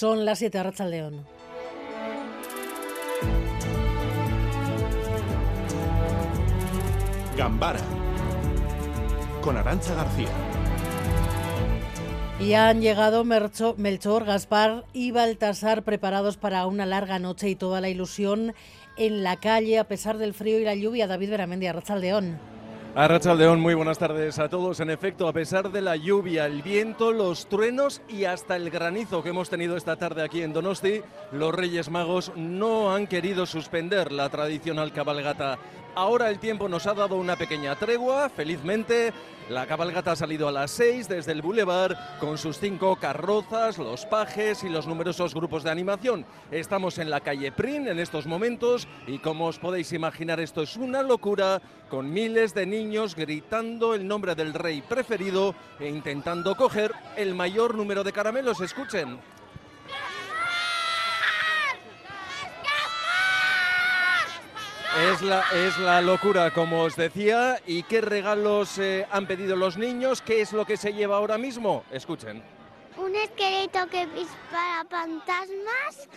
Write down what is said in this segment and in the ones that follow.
Son las 7 de León. Gambara con Arancha García. Y han llegado Melchor, Gaspar y Baltasar preparados para una larga noche y toda la ilusión en la calle a pesar del frío y la lluvia. David Veramendi, Arrachaldeón. Arrachaldeón, muy buenas tardes a todos. En efecto, a pesar de la lluvia, el viento, los truenos y hasta el granizo que hemos tenido esta tarde aquí en Donosti, los Reyes Magos no han querido suspender la tradicional cabalgata Ahora el tiempo nos ha dado una pequeña tregua, felizmente. La cabalgata ha salido a las 6 desde el Boulevard con sus cinco carrozas, los pajes y los numerosos grupos de animación. Estamos en la calle Prin en estos momentos y como os podéis imaginar esto es una locura con miles de niños gritando el nombre del rey preferido e intentando coger el mayor número de caramelos. Escuchen. Es la, es la locura, como os decía. ¿Y qué regalos eh, han pedido los niños? ¿Qué es lo que se lleva ahora mismo? Escuchen. Un esqueleto que dispara fantasmas,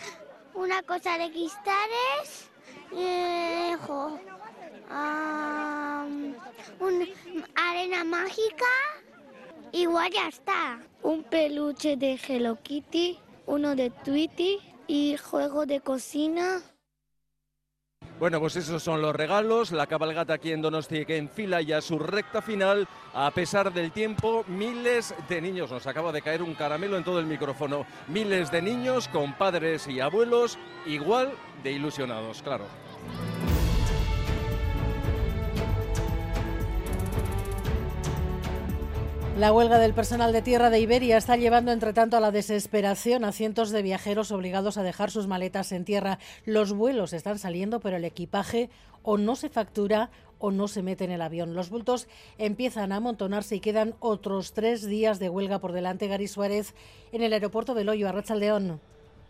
una cosa de cristales, eh, arena mágica, igual ya está. Un peluche de Hello Kitty, uno de Tweety y juego de cocina. Bueno, pues esos son los regalos. La cabalgata aquí en Donosti que enfila ya su recta final. A pesar del tiempo, miles de niños. Nos acaba de caer un caramelo en todo el micrófono. Miles de niños con padres y abuelos igual de ilusionados, claro. La huelga del personal de tierra de Iberia está llevando, entre tanto, a la desesperación a cientos de viajeros obligados a dejar sus maletas en tierra. Los vuelos están saliendo, pero el equipaje o no se factura o no se mete en el avión. Los bultos empiezan a amontonarse y quedan otros tres días de huelga por delante. Gary Suárez en el aeropuerto de Loyo, Arrachaldeón.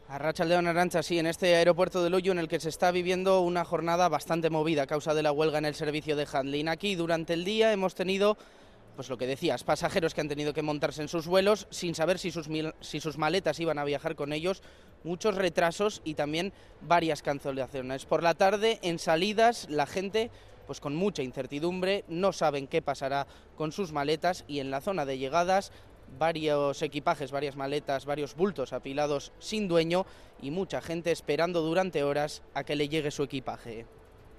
Arrachaldeón Arancha, sí, en este aeropuerto de Loyo en el que se está viviendo una jornada bastante movida a causa de la huelga en el servicio de handling. Aquí durante el día hemos tenido pues lo que decías, pasajeros que han tenido que montarse en sus vuelos sin saber si sus, si sus maletas iban a viajar con ellos, muchos retrasos y también varias cancelaciones. Por la tarde, en salidas, la gente pues con mucha incertidumbre, no saben qué pasará con sus maletas y en la zona de llegadas varios equipajes, varias maletas, varios bultos apilados sin dueño y mucha gente esperando durante horas a que le llegue su equipaje.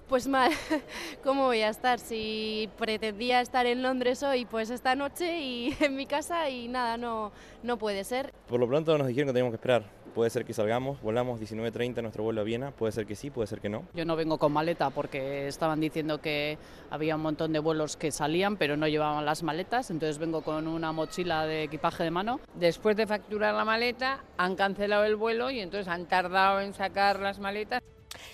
Pues mal, ¿cómo voy a estar? Si pretendía estar en Londres hoy, pues esta noche y en mi casa y nada, no, no puede ser. Por lo pronto nos dijeron que teníamos que esperar. Puede ser que salgamos, volamos 19.30 nuestro vuelo a Viena, puede ser que sí, puede ser que no. Yo no vengo con maleta porque estaban diciendo que había un montón de vuelos que salían pero no llevaban las maletas, entonces vengo con una mochila de equipaje de mano. Después de facturar la maleta han cancelado el vuelo y entonces han tardado en sacar las maletas.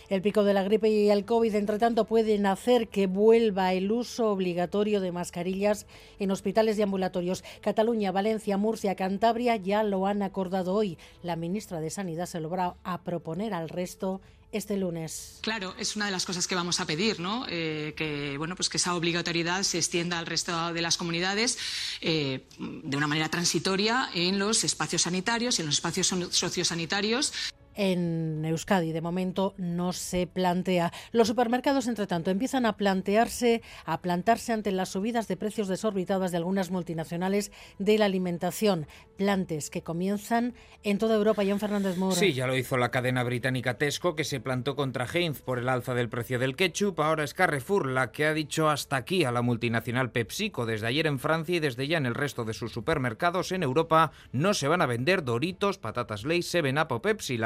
El pico de la gripe y el COVID, entre tanto, pueden hacer que vuelva el uso obligatorio de mascarillas en hospitales y ambulatorios. Cataluña, Valencia, Murcia, Cantabria ya lo han acordado hoy. La ministra de Sanidad se lo va a proponer al resto este lunes. Claro, es una de las cosas que vamos a pedir, ¿no? Eh, que bueno, pues que esa obligatoriedad se extienda al resto de las comunidades eh, de una manera transitoria en los espacios sanitarios y en los espacios sociosanitarios en Euskadi. De momento no se plantea. Los supermercados, entre tanto, empiezan a plantearse, a plantarse ante las subidas de precios desorbitadas de algunas multinacionales de la alimentación. Plantes que comienzan en toda Europa. John Fernández Moro. Sí, ya lo hizo la cadena británica Tesco, que se plantó contra Heinz por el alza del precio del ketchup. Ahora es Carrefour la que ha dicho hasta aquí a la multinacional PepsiCo. Desde ayer en Francia y desde ya en el resto de sus supermercados en Europa no se van a vender Doritos, patatas Lay's, Seven Up o Pepsi.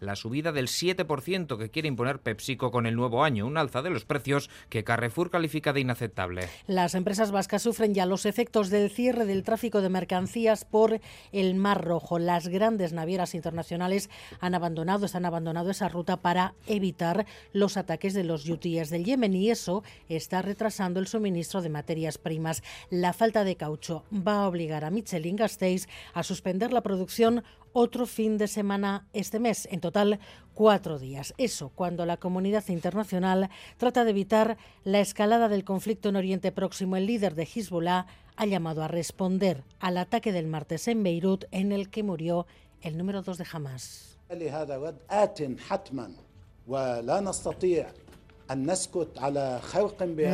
La subida del 7% que quiere imponer PepsiCo con el nuevo año, un alza de los precios que Carrefour califica de inaceptable. Las empresas vascas sufren ya los efectos del cierre del tráfico de mercancías por el Mar Rojo. Las grandes navieras internacionales han abandonado, están abandonado esa ruta para evitar los ataques de los yutíes del Yemen y eso está retrasando el suministro de materias primas. La falta de caucho va a obligar a Michelin Gasteiz a suspender la producción otro fin de semana este mes, en total cuatro días. Eso cuando la comunidad internacional trata de evitar la escalada del conflicto en Oriente Próximo. El líder de Hezbollah ha llamado a responder al ataque del martes en Beirut en el que murió el número 2 de Hamas.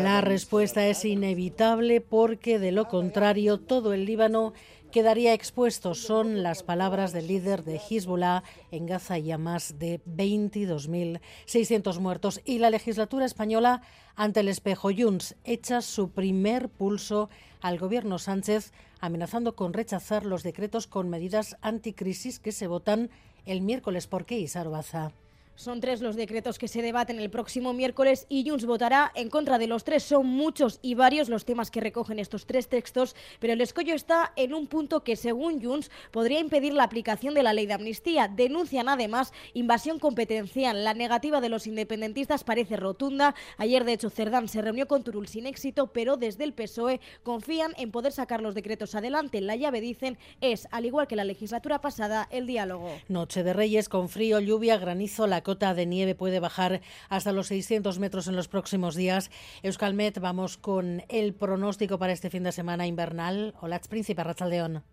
La respuesta es inevitable porque de lo contrario todo el Líbano quedaría expuesto. Son las palabras del líder de Hezbollah en Gaza y a más de 22.600 muertos. Y la legislatura española ante el espejo Junts echa su primer pulso al gobierno Sánchez amenazando con rechazar los decretos con medidas anticrisis que se votan el miércoles. ¿Por qué, Isar Baza? Son tres los decretos que se debaten el próximo miércoles y Junts votará en contra de los tres. Son muchos y varios los temas que recogen estos tres textos, pero el escollo está en un punto que, según Junts, podría impedir la aplicación de la ley de amnistía. Denuncian además invasión competencial. La negativa de los independentistas parece rotunda. Ayer, de hecho, Cerdán se reunió con Turul sin éxito, pero desde el PSOE confían en poder sacar los decretos adelante. La llave, dicen, es, al igual que la legislatura pasada, el diálogo. Noche de Reyes con frío, lluvia, granizo, la cota de nieve puede bajar hasta los 600 metros en los próximos días. Euskalmet, vamos con el pronóstico para este fin de semana invernal. Hola, Príncipe Rachaldeón.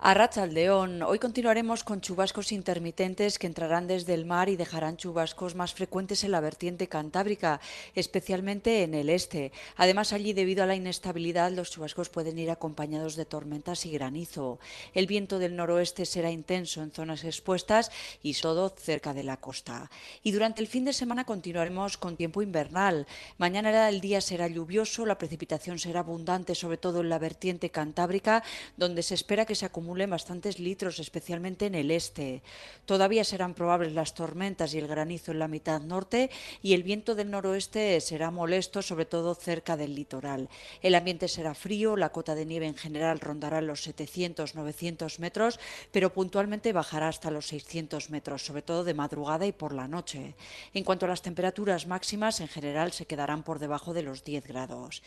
A Rachaldeón, hoy continuaremos con chubascos intermitentes que entrarán desde el mar y dejarán chubascos más frecuentes en la vertiente cantábrica, especialmente en el este. Además, allí, debido a la inestabilidad, los chubascos pueden ir acompañados de tormentas y granizo. El viento del noroeste será intenso en zonas expuestas y todo cerca de la costa. Y durante el fin de semana continuaremos con tiempo invernal. Mañana el día será lluvioso, la precipitación será abundante, sobre todo en la vertiente cantábrica, donde se espera que se acumule acumulen bastantes litros, especialmente en el este. Todavía serán probables las tormentas y el granizo en la mitad norte y el viento del noroeste será molesto, sobre todo cerca del litoral. El ambiente será frío, la cota de nieve en general rondará los 700-900 metros, pero puntualmente bajará hasta los 600 metros, sobre todo de madrugada y por la noche. En cuanto a las temperaturas máximas, en general se quedarán por debajo de los 10 grados.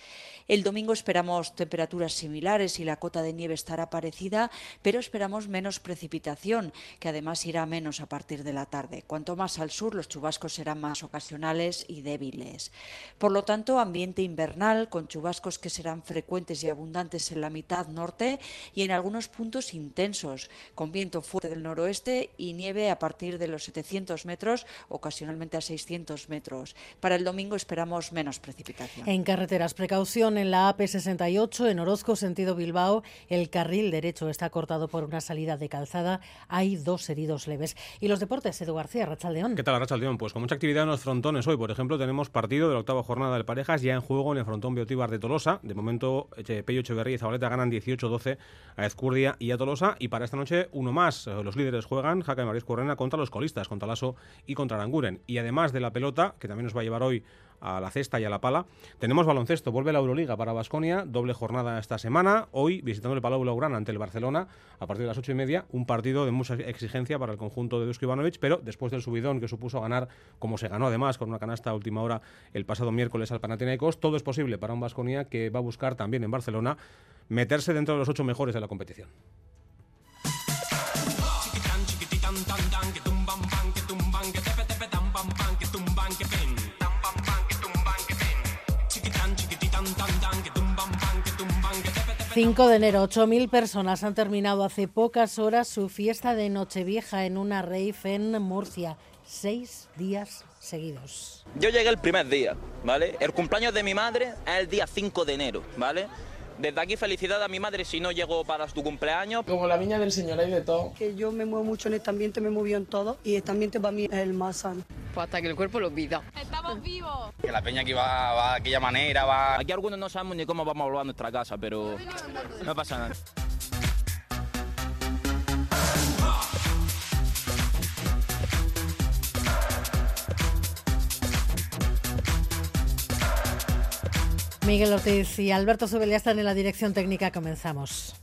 El domingo esperamos temperaturas similares y la cota de nieve estará parecida, pero esperamos menos precipitación, que además irá menos a partir de la tarde. Cuanto más al sur, los chubascos serán más ocasionales y débiles. Por lo tanto, ambiente invernal, con chubascos que serán frecuentes y abundantes en la mitad norte y en algunos puntos intensos, con viento fuerte del noroeste y nieve a partir de los 700 metros, ocasionalmente a 600 metros. Para el domingo esperamos menos precipitación. En carreteras, precaución en la AP68, en Orozco, sentido Bilbao, el carril derecho está cortado por una salida de calzada. Hay dos heridos leves. Y los deportes, Edu García, Rachaldeón. ¿Qué tal, Rachaldeón? Pues con mucha actividad en los frontones hoy. Por ejemplo, tenemos partido de la octava jornada del Parejas ya en juego en el frontón Biotíbar de Tolosa. De momento, Pello Echeverría y Zabaleta ganan 18-12 a Ezcurdia y a Tolosa. Y para esta noche, uno más. Los líderes juegan Jaca y Maris Correna contra los colistas, contra Lasso y contra Aranguren. Y además de la pelota, que también nos va a llevar hoy a la cesta y a la pala. Tenemos baloncesto, vuelve la Euroliga para Basconia, doble jornada esta semana. Hoy visitando el Palau Blaugrana ante el Barcelona a partir de las ocho y media, un partido de mucha exigencia para el conjunto de Dusko Ivanovic, pero después del subidón que supuso ganar, como se ganó además con una canasta a última hora el pasado miércoles al Panathinaikos, todo es posible para un Basconia que va a buscar también en Barcelona meterse dentro de los ocho mejores de la competición. 5 de enero, 8.000 personas han terminado hace pocas horas su fiesta de Nochevieja en una rave en Murcia. Seis días seguidos. Yo llegué el primer día, ¿vale? El cumpleaños de mi madre es el día 5 de enero, ¿vale? Desde aquí felicidad a mi madre si no llegó para tu cumpleaños. Como la viña del Señor hay de todo. Que yo me muevo mucho en este ambiente, me movido en todo y este ambiente para mí es el más sano. Pues hasta que el cuerpo lo pida. ¡Estamos vivos! Que la peña aquí va, va de aquella manera, va... Aquí algunos no sabemos ni cómo vamos a volver a nuestra casa, pero no pasa nada. Miguel Ortiz y Alberto Zubelia están en la dirección técnica. Comenzamos.